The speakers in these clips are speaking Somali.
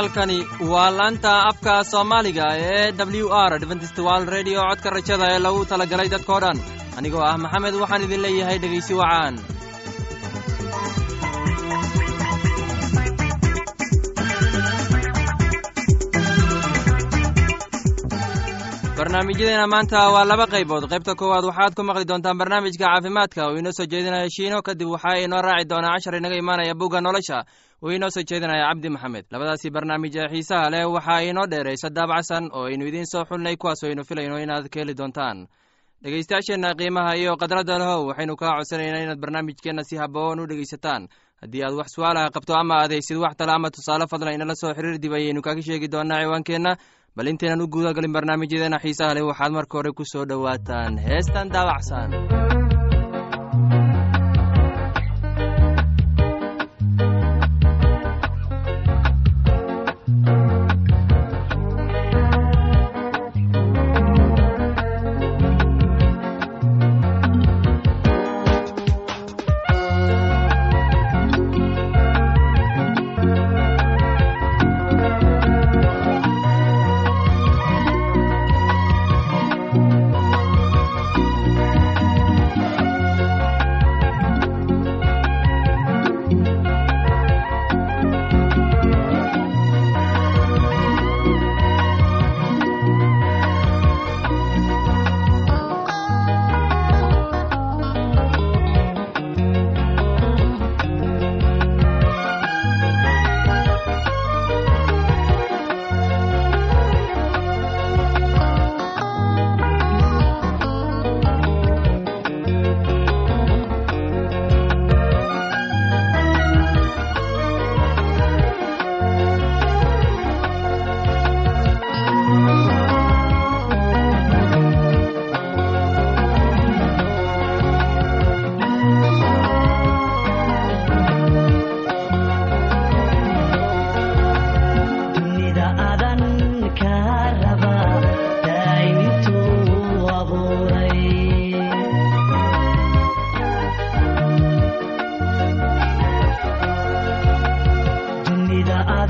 halkani waa laanta afka soomaaliga ee w r dventstwal redio codka rajada ee lagu talagalay dadkoo dhan. Anigoo ah maxamed waxaan idin leeyahay dhegaysi wacaan barnaamijyadeena maanta waa laba qaybood. Qaybta koowaad waxaad ku maqli doontaan barnaamijka caafimaadka. Oo inoo soo jeedinaya shiino kadib waxaa inoo raaci doonaa cashar inaga imaanaya bugga nolosha oo inoo soo jeedinaya cabdi maxamed. Labadaasi barnaamij ee xiisaha leh waxaa inoo dheeraysa daabacsan oo aynu idiin soo xulnay kuwaas aynu filayno inaad ka heli doontaan. Dhegaystayaasheenna qiimaha iyo khadradda lehow waxaynu kaa codsanaynaa inaad barnaamijkeenna si haboon u dhegaysataan. Haddii aad wax su'aalaha qabto ama adaysid wax tale ama tusaale fadlan inala soo xiriir dib ayaynu kaga sheegi doonaa ciwaankeenna. Bal intaynan u guudagalin barnaamijyadeena xiisaha leh waxaad marka hore ku soo dhowaataan. Heestan daabacsan I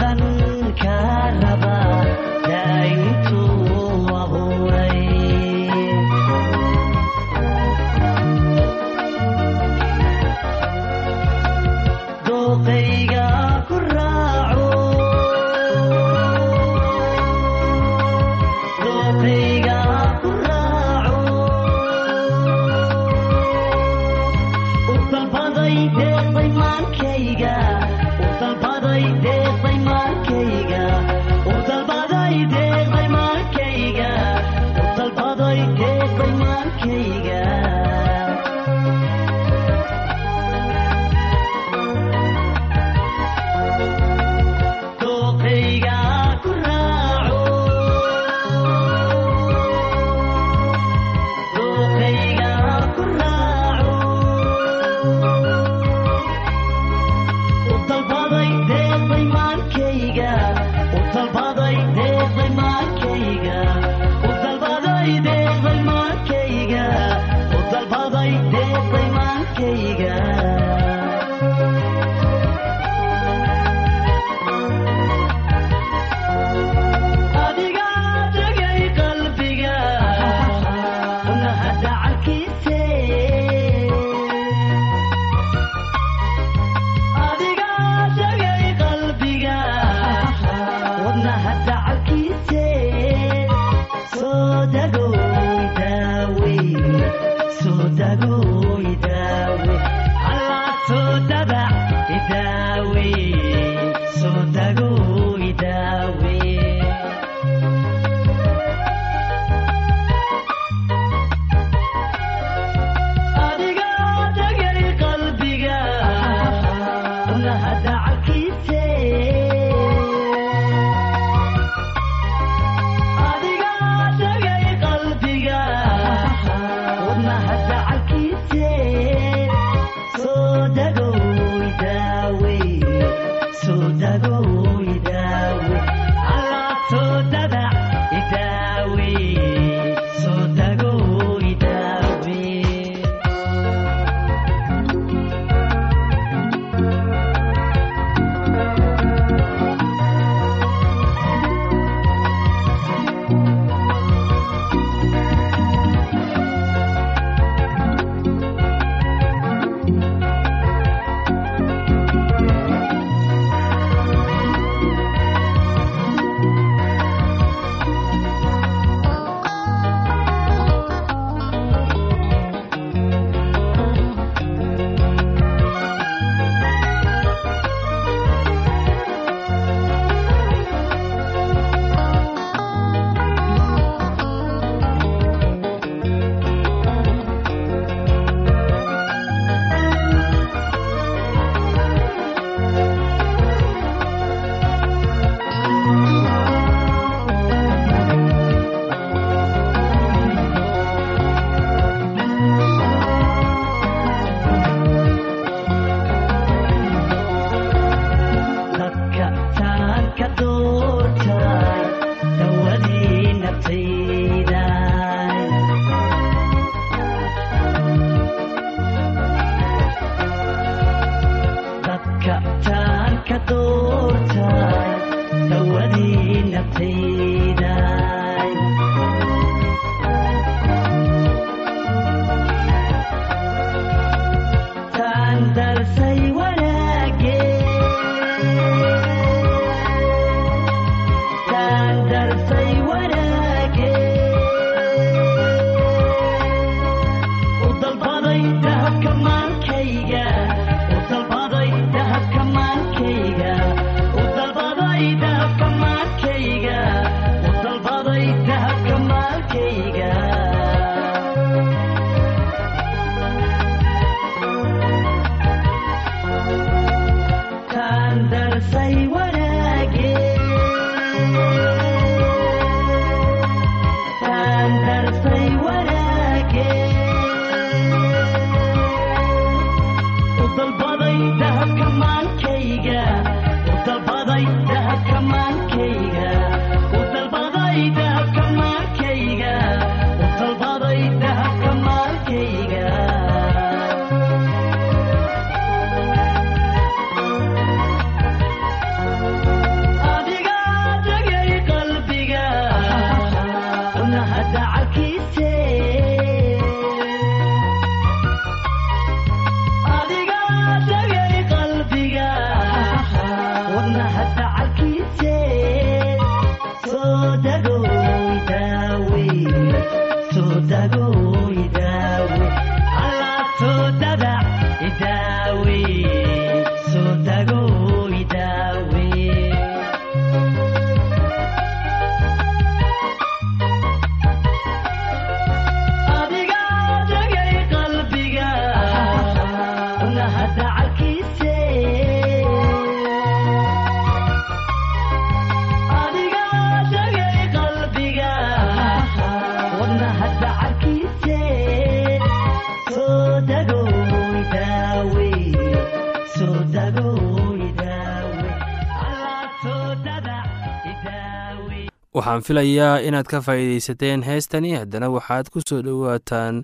waxaan filayaa inaad ka faa'iidaysateen heestani. Haddana waxaad ku soo dhowaataan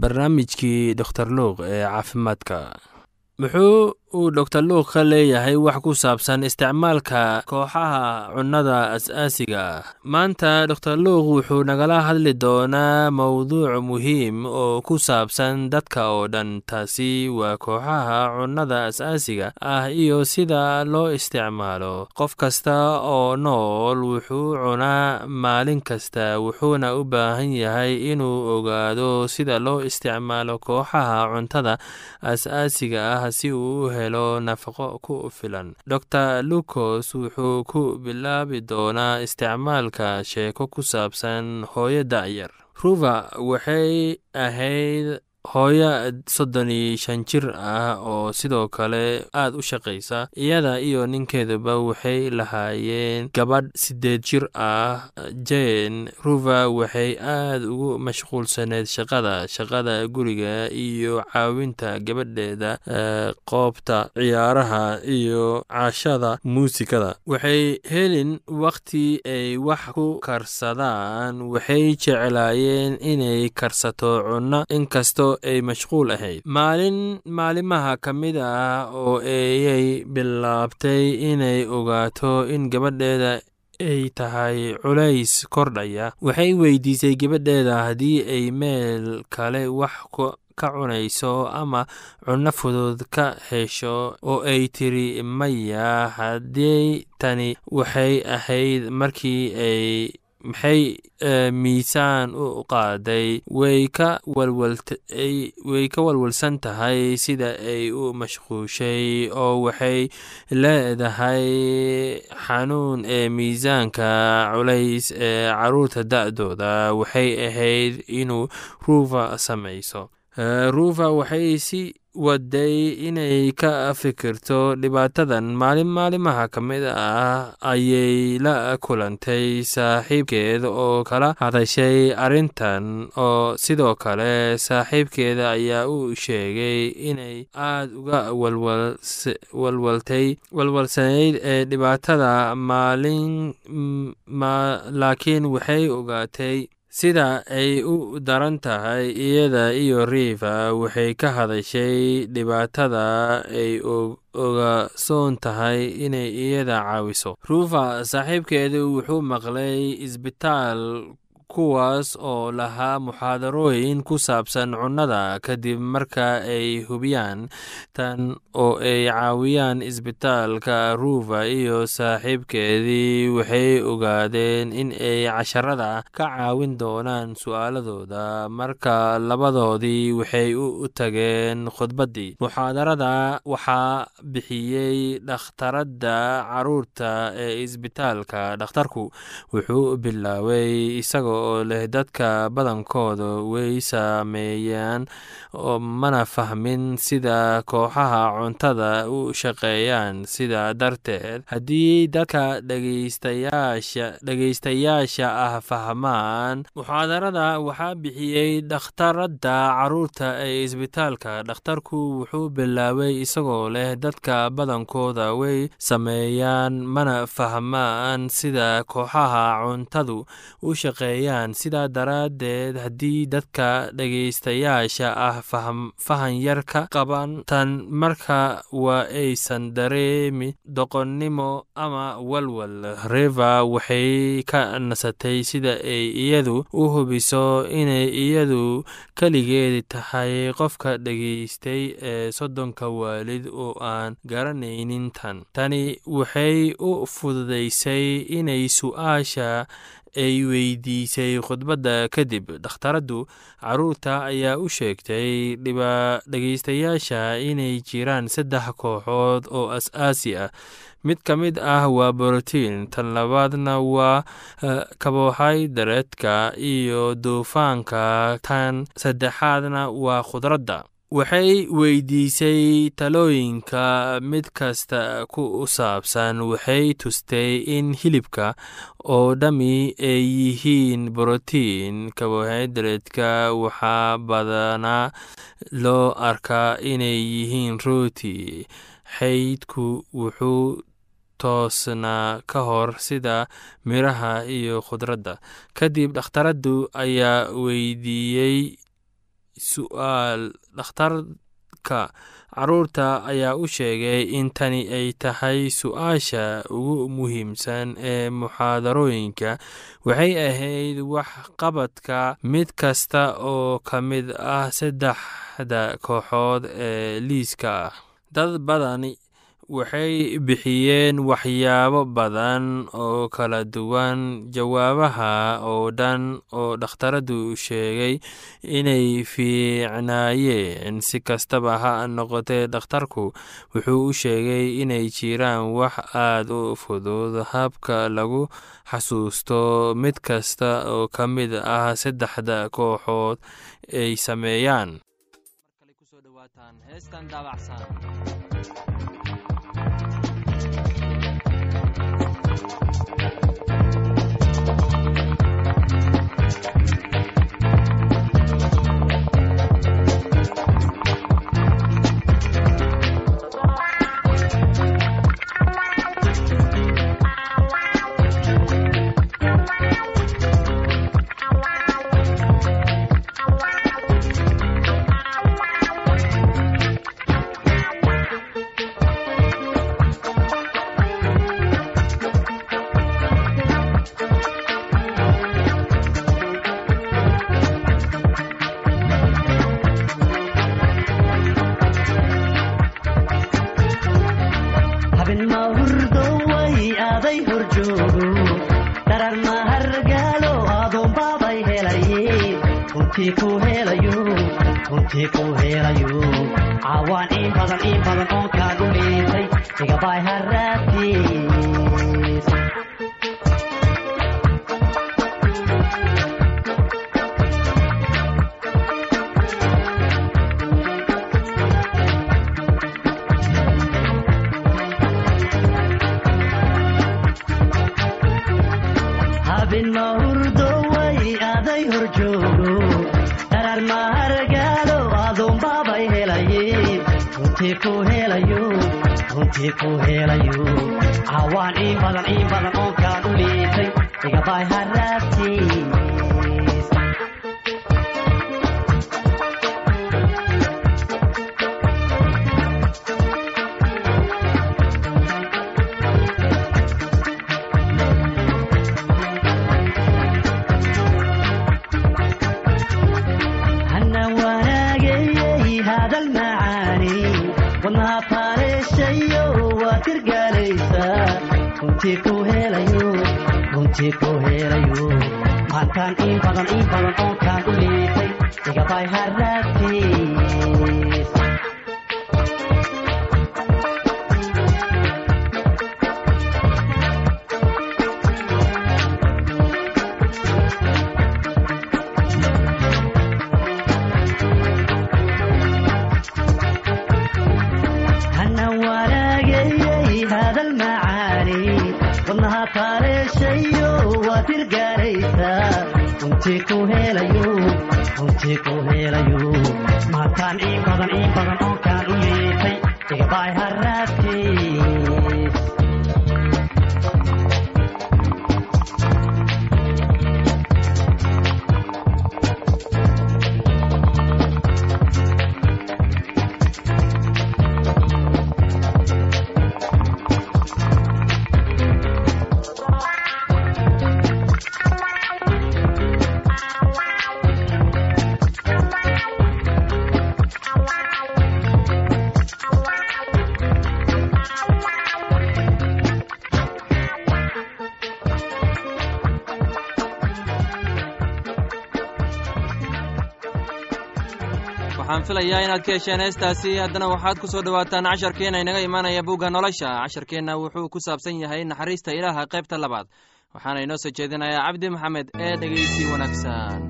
barnaamijkii doktor luuq ee caafimaadka. Muxuu uu doctor luuk ka leeyahay wax ku saabsan isticmaalka kooxaha cunnada as-aasiga maanta doctor luuk wuxuu nagala hadli doonaa mowduuc muhiim oo ku saabsan dadka oo dhan. Taasi waa kooxaha cunnada as-aasiga ah iyo sida loo isticmaalo. Qof kasta oo nool wuxuu cunaa maalin kasta wuxuuna u baahan yahay inuu ogaado sida loo isticmaalo kooxaha cuntada as-aasiga ah si uu helo nafaqo ku filan. Dor lucos wuxuu ku bilaabi doonaa isticmaalka sheeko ku saabsan hooyo da'yar ruva waxay ahayd hooyo soddon iyo shan jir ah oo sidoo kale aad u shaqaysa iyada iyo ninkeeduba waxay lahaayeen gabadh siddeed jir ah. Jen ruva waxay aad ugu mashquulsaneed shaqada shaqada guriga iyo caawinta gabadheeda qoobta ciyaaraha iyo cashada muusikada. Waxay helin wakhti ay wax ku karsadaan waxay jeclaayeen inay karsato cunno. Inkastoo ay mashquul ahayd. Maalin maalimaha ka mid ah oo ayay bilaabtay inay ogaato in gabadheeda ay tahay culays kordhaya waxay weydiisay gabadheeda haddii ay meel kale wax ka cunayso ama cunno fudud ka hesho oo ay tiri maya haddii tani waxay ahayd markii ay maxay miisaan u qaaday way ka way ka walwalsan tahay sida ay u mashquushay oo waxay leedahay xanuun ee miisaanka culays ee carruurta da'dooda. Waxay ahayd inuu ruufa samayso ruufa waxay si waday inay ka fikirto dhibaatadan maalin maalimaha ka mid ah ayay la kulantay saaxiibkeed oo kala hadashay arrintan oo sidoo kale saaxiibkeeda ayaa u sheegay inay aad uga walwaltay walwalsanayd ee dhibaatada maalin laakiin waxay ogaatay sida ay u daran tahay iyada iyo riifa waxay ka hadashay dhibaatada ay ogasoon tahay inay iyada caawiso. Ruufa saaxiibkeedu wuxuu maqlay isbitaal kuwaas oo lahaa muxaadarooyin ku saabsan cunnada kadib marka ay hubiyaan tan oo ay caawiyaan isbitaalka ruufa iyo saaxiibkeedii waxay ogaadeen in ay casharada ka caawin doonaan su'aaladooda. Marka labadoodii waxay u tageen khudbaddii muxaadarada waxaa bixiyey dhakhtaradda carruurta ee isbitaalka dhakhtarku wuxuu bilaabay isagoo oo leh dadka badankooda way saameeyaan mana fahmin sida kooxaha cuntada u shaqeeyaan. Sidaa darteed haddii dadka dhegaystayaasha ah fahmaan muxaadarada waxaa bixiyey dhakhtaradda carruurta ee isbitaalka. Dhakhtarku wuxuu bilaabay isagoo leh dadka badankooda way sameeyaan mana fahmaan sida kooxaha cuntadu u shaqeeyaan. Sidaa daraaddeed haddii dadka dhegaystayaasha ah fahan yar ka qaban. Tan marka waa aysan dareemi doqonnimo ama walwal river waxay ka nasatay sida ay iyadu u hubiso inay iyadu keligeed tahay qofka dhegaystay ee soddonka waalid oo aan garanaynin tan. Tani waxay u fududaysay inay su'aasha ay weydiisay khudbadda kadib dhakhtaraddu carruurta ayaa u sheegtay dhegaystayaasha inay jiraan saddex kooxood oo as-aasi ah. Mid ka mid ah waa borotiin tan labaadna waa kabohaydareedka iyo duufaanka tan saddexaadna waa khudradda waxay weydiisay talooyinka mid kasta ku saabsan waxay tustay in hilibka oo dhammi ay yihiin borotiin kabohaydareedka waxaa badanaa loo arkaa inay yihiin rooti. Xaydku wuxuu toosnaa ka hor sida miraha iyo khudradda. Kadib dhakhtaraddu ayaa weydiiyey su'aal dhakhtarka carruurta ayaa u sheegay in tani ay tahay su'aasha ugu muhiimsan ee muxaadarooyinka. Waxay ahayd waxqabadka mid kasta oo ka mid ah saddexda kooxood ee liiska. Dad badani waxay bixiyeen waxyaabo badan oo kala duwan. Jawaabaha oo dhan oo dhakhtaradu sheegay inay fiicnaayeen si kastaba ha noqotee dhakhtarku wuxuu u sheegay inay jiraan wax aad u fudud habka lagu xasuusto mid kasta oo ka mid ah saddexda kooxood ay sameeyaan cawaan in badan in badan oon kaagu liitay igabay haraabtiis runtii ku helayo. Cawaan in badan in badan oon kaagu liitay igabay haraabtiis wadnaha taaleeshayo waad hirgaaraysaa runtii ku helayo runtii ku helayo. Maataan ii badan ii badan oo kaan u yeetay igabaay waxaan filayaa inaad ka hesheen heestaasi. Haddana waxaad ku soo dhowaataan casharkeenna inaga imaanaya bugga nolosha. Casharkeenna wuxuu ku saabsan yahay naxariista ilaaha qaybta labaad. Waxaana inoo soo jeedinayaa cabdi maxamed ee dhegeysi wanaagsan.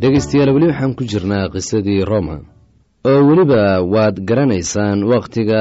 Dhegaystayaal weli waxaan ku jirnaa qisadii roma. Oo weliba waad garanaysaan wakhtiga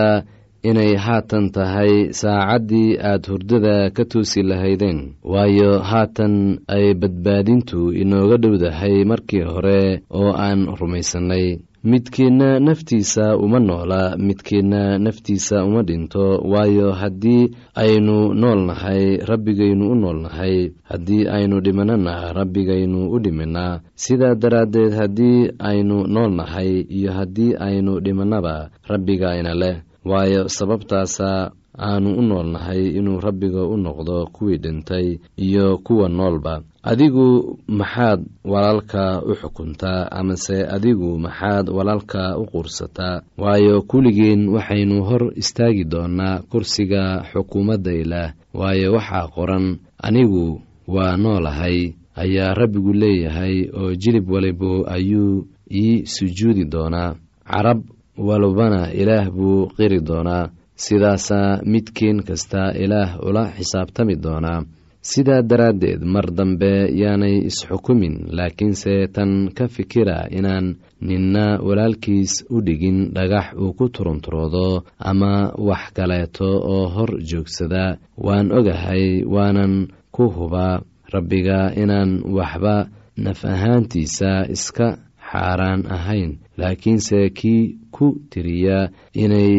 inay haatan tahay saacaddii aad hurdada ka toosi lahaydeen. Waayo haatan ay badbaadintu inooga dhowdahay markii hore oo aan rumaysannay. Midkiinna naftiisa uma noola midkiinna naftiisa uma dhinto. Waayo haddii aynu nool nahay rabbigaynu u nool nahay. Haddii aynu dhimanana rabbigaynu u dhiminaa sidaa daraaddeed haddii aynu nool nahay iyo haddii aynu dhimannaba rabbigayna leh waayo sababtaasa aanu u nool nahay inuu rabbiga u noqdo kuwii dhintay iyo kuwa noolba. Adigu maxaad walaalka u xukuntaa amase adigu maxaad walaalka u quursataa waayo kulligeen waxaynu hor istaagi doonaa kursiga xukuumadda ilaah waayo waxaa qoran anigu waa noolahay ayaa rabbigu leeyahay oo jilib walibo ayuu ii sujuudi doonaa. Carab walbana ilaah buu qiri doonaa. Sidaasaa midkiin kasta ilaah ula xisaabtami doonaa. Sidaa daraaddeed mar dambe yaanay isxukumin laakiinse tan ka fikira inaan ninna walaalkiis u dhigin dhagax uu ku turunturoodo ama wax kaleeto oo hor joogsada waan ogahay waanan ku hubaa rabbiga inaan waxba naf ahaantiisa iska xaaraan ahayn. Laakiinse kii ku tiriya inay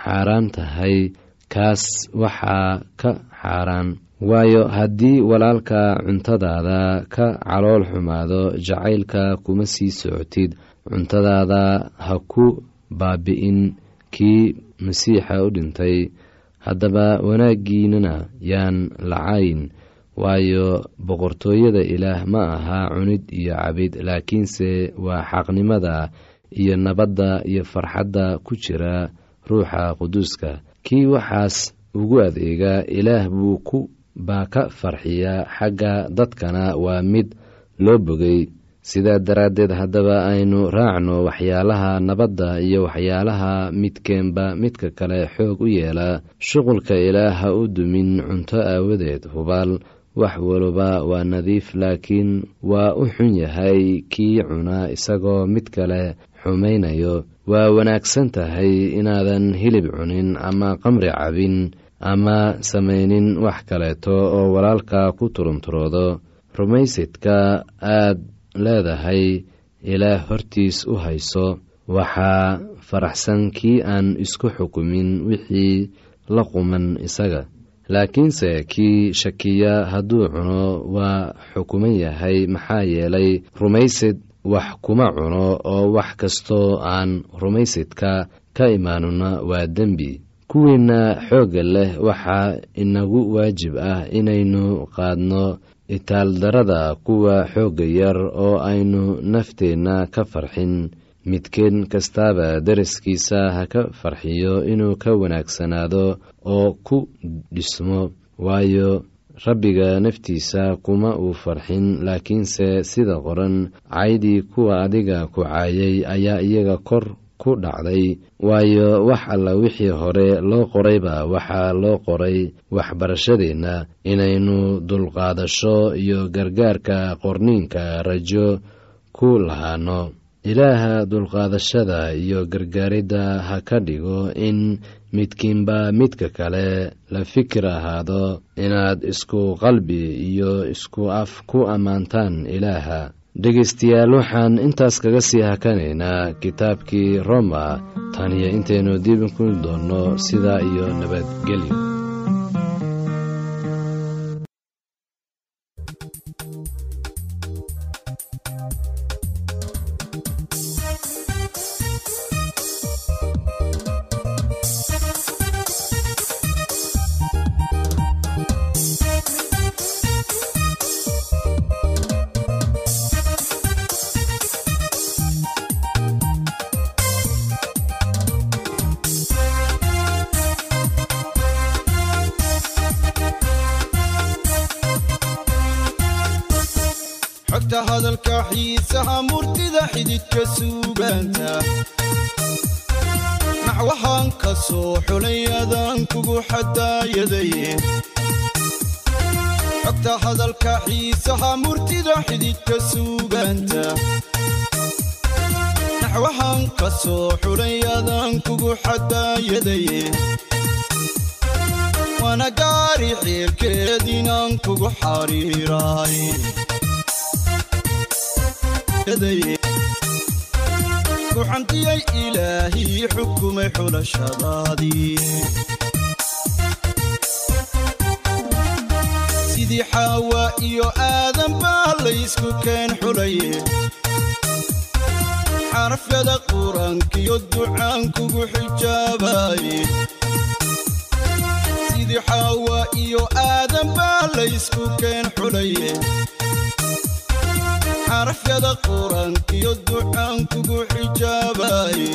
xaaraan tahay kaas waxaa ka xaaraan. Waayo haddii walaalka cuntadaada ka calool xumaado jacaylka kuma sii socotid. Cuntadaada ha ku baabi'in. Kii masiixa u dhintay haddaba wanaaggiinana yaan lacayn waayo boqortooyada ilaah ma aha cunid iyo cabid laakiinse waa xaqnimada iyo nabadda iyo farxadda ku jira ruuxa quduuska. Kii waxaas ugu adeega ilaah buu ku baa ka farxiya xagga dadkana waa mid loo bogay sidaa daraaddeed haddaba aynu raacno waxyaalaha nabadda iyo waxyaalaha midkeenba midka kale xoog u yeela. Shuqulka ilaah ha u dumin cunto aawadeed hubaal wax waliba waa nadiif laakiin waa u xun yahay kii cunaa isagoo mid kale xumaynayo. Waa wanaagsan tahay inaadan hilib cunin ama qamri cabin ama samaynin wax kaleeto oo walaalka ku turunturoodo rumaysidka aad leedahay ilaah hortiis u hayso. Waxaa faraxsan kii aan isku xukumin wixii la quman isaga laakiinse kii shakiya hadduu cuno waa xukuman yahay maxaa yeelay rumaysid wax kuma cuno oo wax kastoo aan rumaysidka ka imaanuna waa dembi. Kuwiinna xoogga leh waxaa inagu waajib ah inaynu qaadno itaaldarada kuwa xoogga yar oo aynu nafteenna ka farxin midkeen kastaaba daraskiisa ha ka farxiyo inuu ka wanaagsanaado oo ku dhismo waayo rabbiga naftiisa kuma uu farxin laakiinse sida qoran caydii kuwa adiga ku caayay ayaa iyaga kor ku dhacday waayo wax alla wixii hore loo qorayba waxaa loo qoray waxbarashadeenna inaynu dulqaadasho iyo gargaarka qorniinka rajo ku lahaano ilaaha dulqaadashada iyo gargaaridda ha ka dhigo in midkiinba midka kale la fikir ahaado inaad isku qalbi iyo isku af ku ammaantaan ilaaha. Dhegaystayaal waxaan intaas kaga sii hakanaynaa kitaabkii roma tan iyo intaynu dib ku doonno sidaa iyo nabadgelyo waana gaari xiilkeed inaan kugu xariiraay kuxantiyay ilaahii xukumay xulashadaadii. Sidii iyo aadan baa laysku keen xulaye xarafyada qur'aankiyo ducaan kugu xijaabaye sidii xaawaa iyo aadan baa laysku keen xulaye xarafyada qur'aankiyo ducaan kugu xijaabaye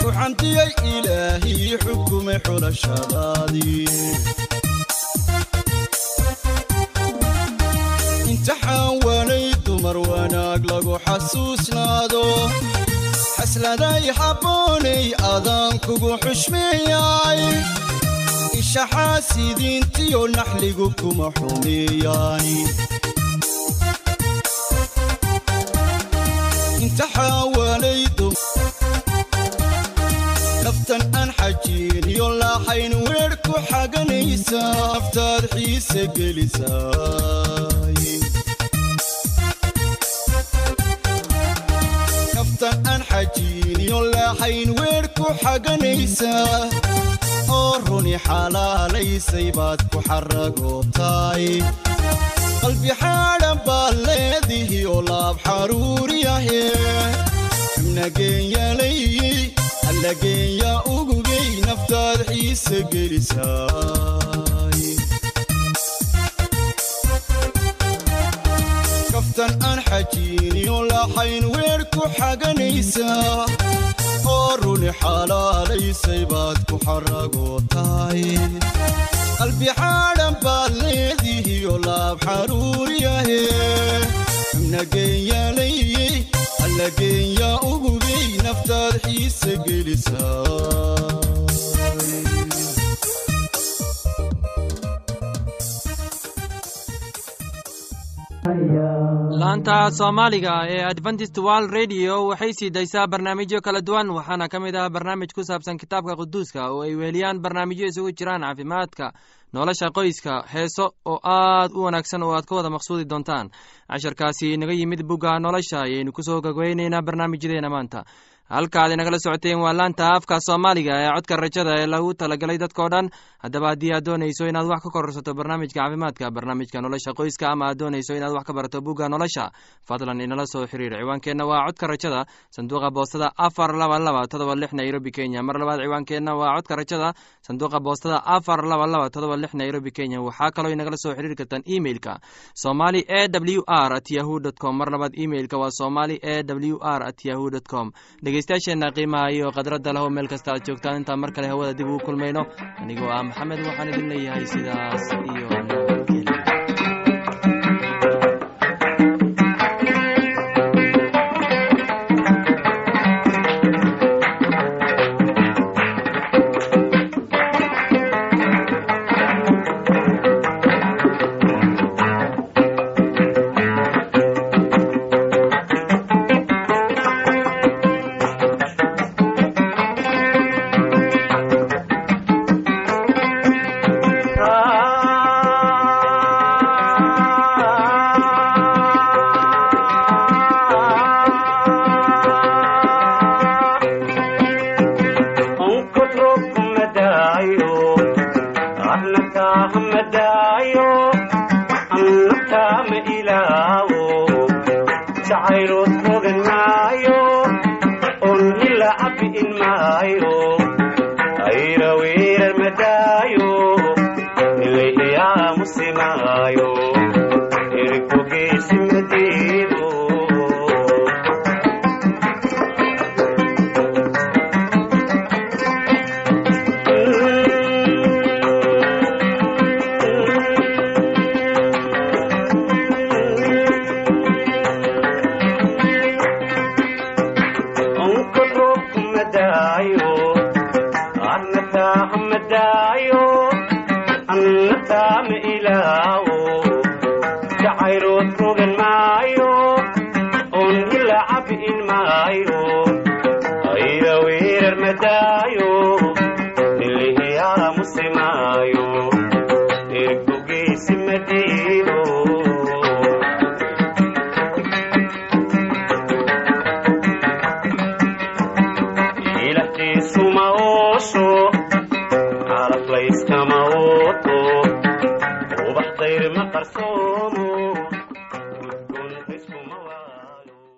kuxantiyay ilaahii xukumay xulashadaadii. Imtixaan waanay dumar lagu xasuusnaado. Xasladay habboonay adaan kugu xushmeeyay ishaxaasidiintiyo naxligu kuma xumeeyaani naftan aan xajiiniyo laaxayn weer ku xaganaysa aftaad xiise gelisaay laaxayn weer ku xaganaysa oo runi xalaalaysay baad ku xaragootaay. Qalbi xaadhan baa leedihi oo laab xaruuriyahe xubnageenyalay allageenya ugugay naftaad xiise gelisaay. Kaftan aan xajiiniyo laaxayn weer ku xaganaysa oo runi xalaalaysay baad ku xaragootaay qalbi xaadhan baad leedihiyo laab xaruuriyahe xubnageenyalay allageenya ugugay naftaad xiise gelisaa laanta soomaaliga ee adventist world radio waxay sii daysaa barnaamijyo kala duwan waxaana ka mid ah barnaamij ku saabsan kitaabka quduuska oo ay weheliyaan barnaamijyo isugu jiraan caafimaadka nolosha qoyska heeso oo aad u wanaagsan oo aad ka wada maqsuudi doontaan. Casharkaasi naga yimid bugga nolosha ayaynu ku soo gogweynaynaa barnaamijyadeena maanta halkaad inagala socoteen waa laanta afka soomaaliga ee codka rajada ee lagu talagalay dadkao dhan. Haddaba haddii aad doonayso inaad wax ka kororsato barnaamijka caafimaadka barnaamijka nolosha qoyska ama aad doonayso inaad wax ka barato bugga nolosha fadlan inala soo xiriir. Ciwaankeenna waa codka rajada sanduuqa boostada afar laba laba todoba lix nairobi kenya. Mar labaad ciwaankeenna waa codka rajada sanduuqa boostada afar laba laba todoba lix nairobi kenya. Waxaa kaloo inagala soo xiriiri kartaan emeilka somali e w r at yahu com. Mar labaad emeilka waa somali e w r at yahu com dhegeystayaasheenna qiimaha iyo khadradda leho meel kasta aad joogtaan intaan mar kale hawada dib ugu kulmayno. Anigoo ah maxamed waxaan idin leeyahay sidaas iyo